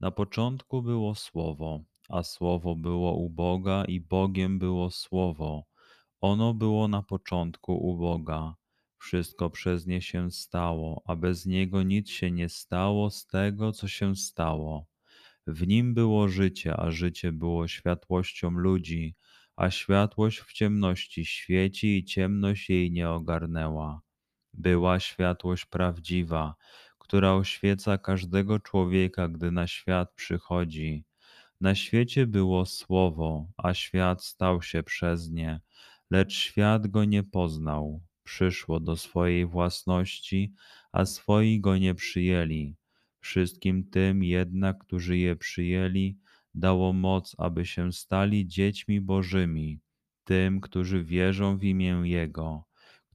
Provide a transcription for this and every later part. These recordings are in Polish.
Na początku było Słowo, a Słowo było u Boga i Bogiem było Słowo. Ono było na początku u Boga. Wszystko przez nie się stało, a bez niego nic się nie stało z tego, co się stało. W nim było życie, a życie było światłością ludzi, a światłość w ciemności świeci i ciemność jej nie ogarnęła. Była światłość prawdziwa, która oświeca każdego człowieka, gdy na świat przychodzi. Na świecie było Słowo, a świat stał się przez nie, lecz świat go nie poznał. Przyszło do swojej własności, a swoi go nie przyjęli. Wszystkim tym jednak, którzy je przyjęli, dało moc, aby się stali dziećmi Bożymi, tym, którzy wierzą w imię Jego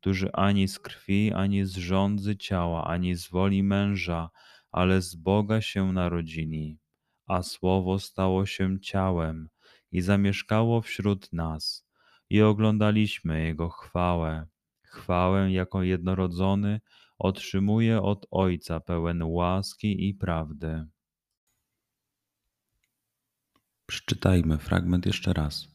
którzy ani z krwi, ani z rządzy ciała, ani z woli męża, ale z Boga się narodzili. A Słowo stało się ciałem i zamieszkało wśród nas, i oglądaliśmy Jego chwałę, chwałę jako jednorodzony otrzymuje od Ojca pełen łaski i prawdy. Przeczytajmy fragment jeszcze raz.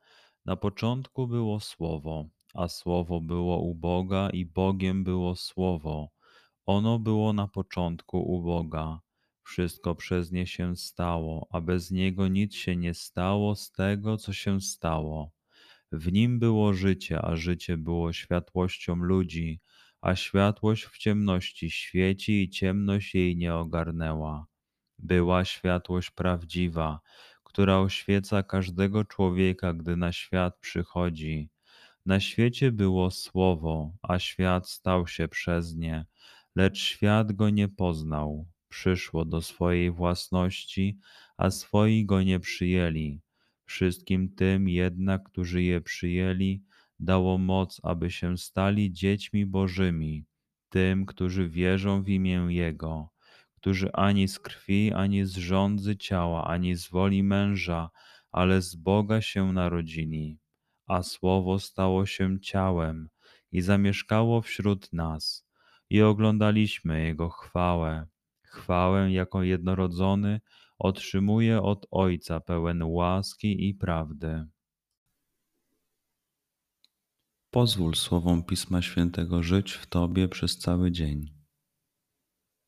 Na początku było Słowo, a Słowo było u Boga i Bogiem było Słowo. Ono było na początku u Boga. Wszystko przez nie się stało, a bez niego nic się nie stało z tego, co się stało. W nim było życie, a życie było światłością ludzi, a światłość w ciemności świeci i ciemność jej nie ogarnęła. Była światłość prawdziwa, która oświeca każdego człowieka, gdy na świat przychodzi. Na świecie było Słowo, a świat stał się przez nie, lecz świat go nie poznał. Przyszło do swojej własności, a swoi go nie przyjęli. Wszystkim tym jednak, którzy je przyjęli, dało moc, aby się stali dziećmi Bożymi, tym, którzy wierzą w imię Jego którzy ani z krwi, ani z rządzy ciała, ani z woli męża, ale z Boga się narodzili, a Słowo stało się ciałem i zamieszkało wśród nas, i oglądaliśmy Jego chwałę, chwałę jako jednorodzony otrzymuje od Ojca pełen łaski i prawdy. Pozwól słowom Pisma Świętego żyć w Tobie przez cały dzień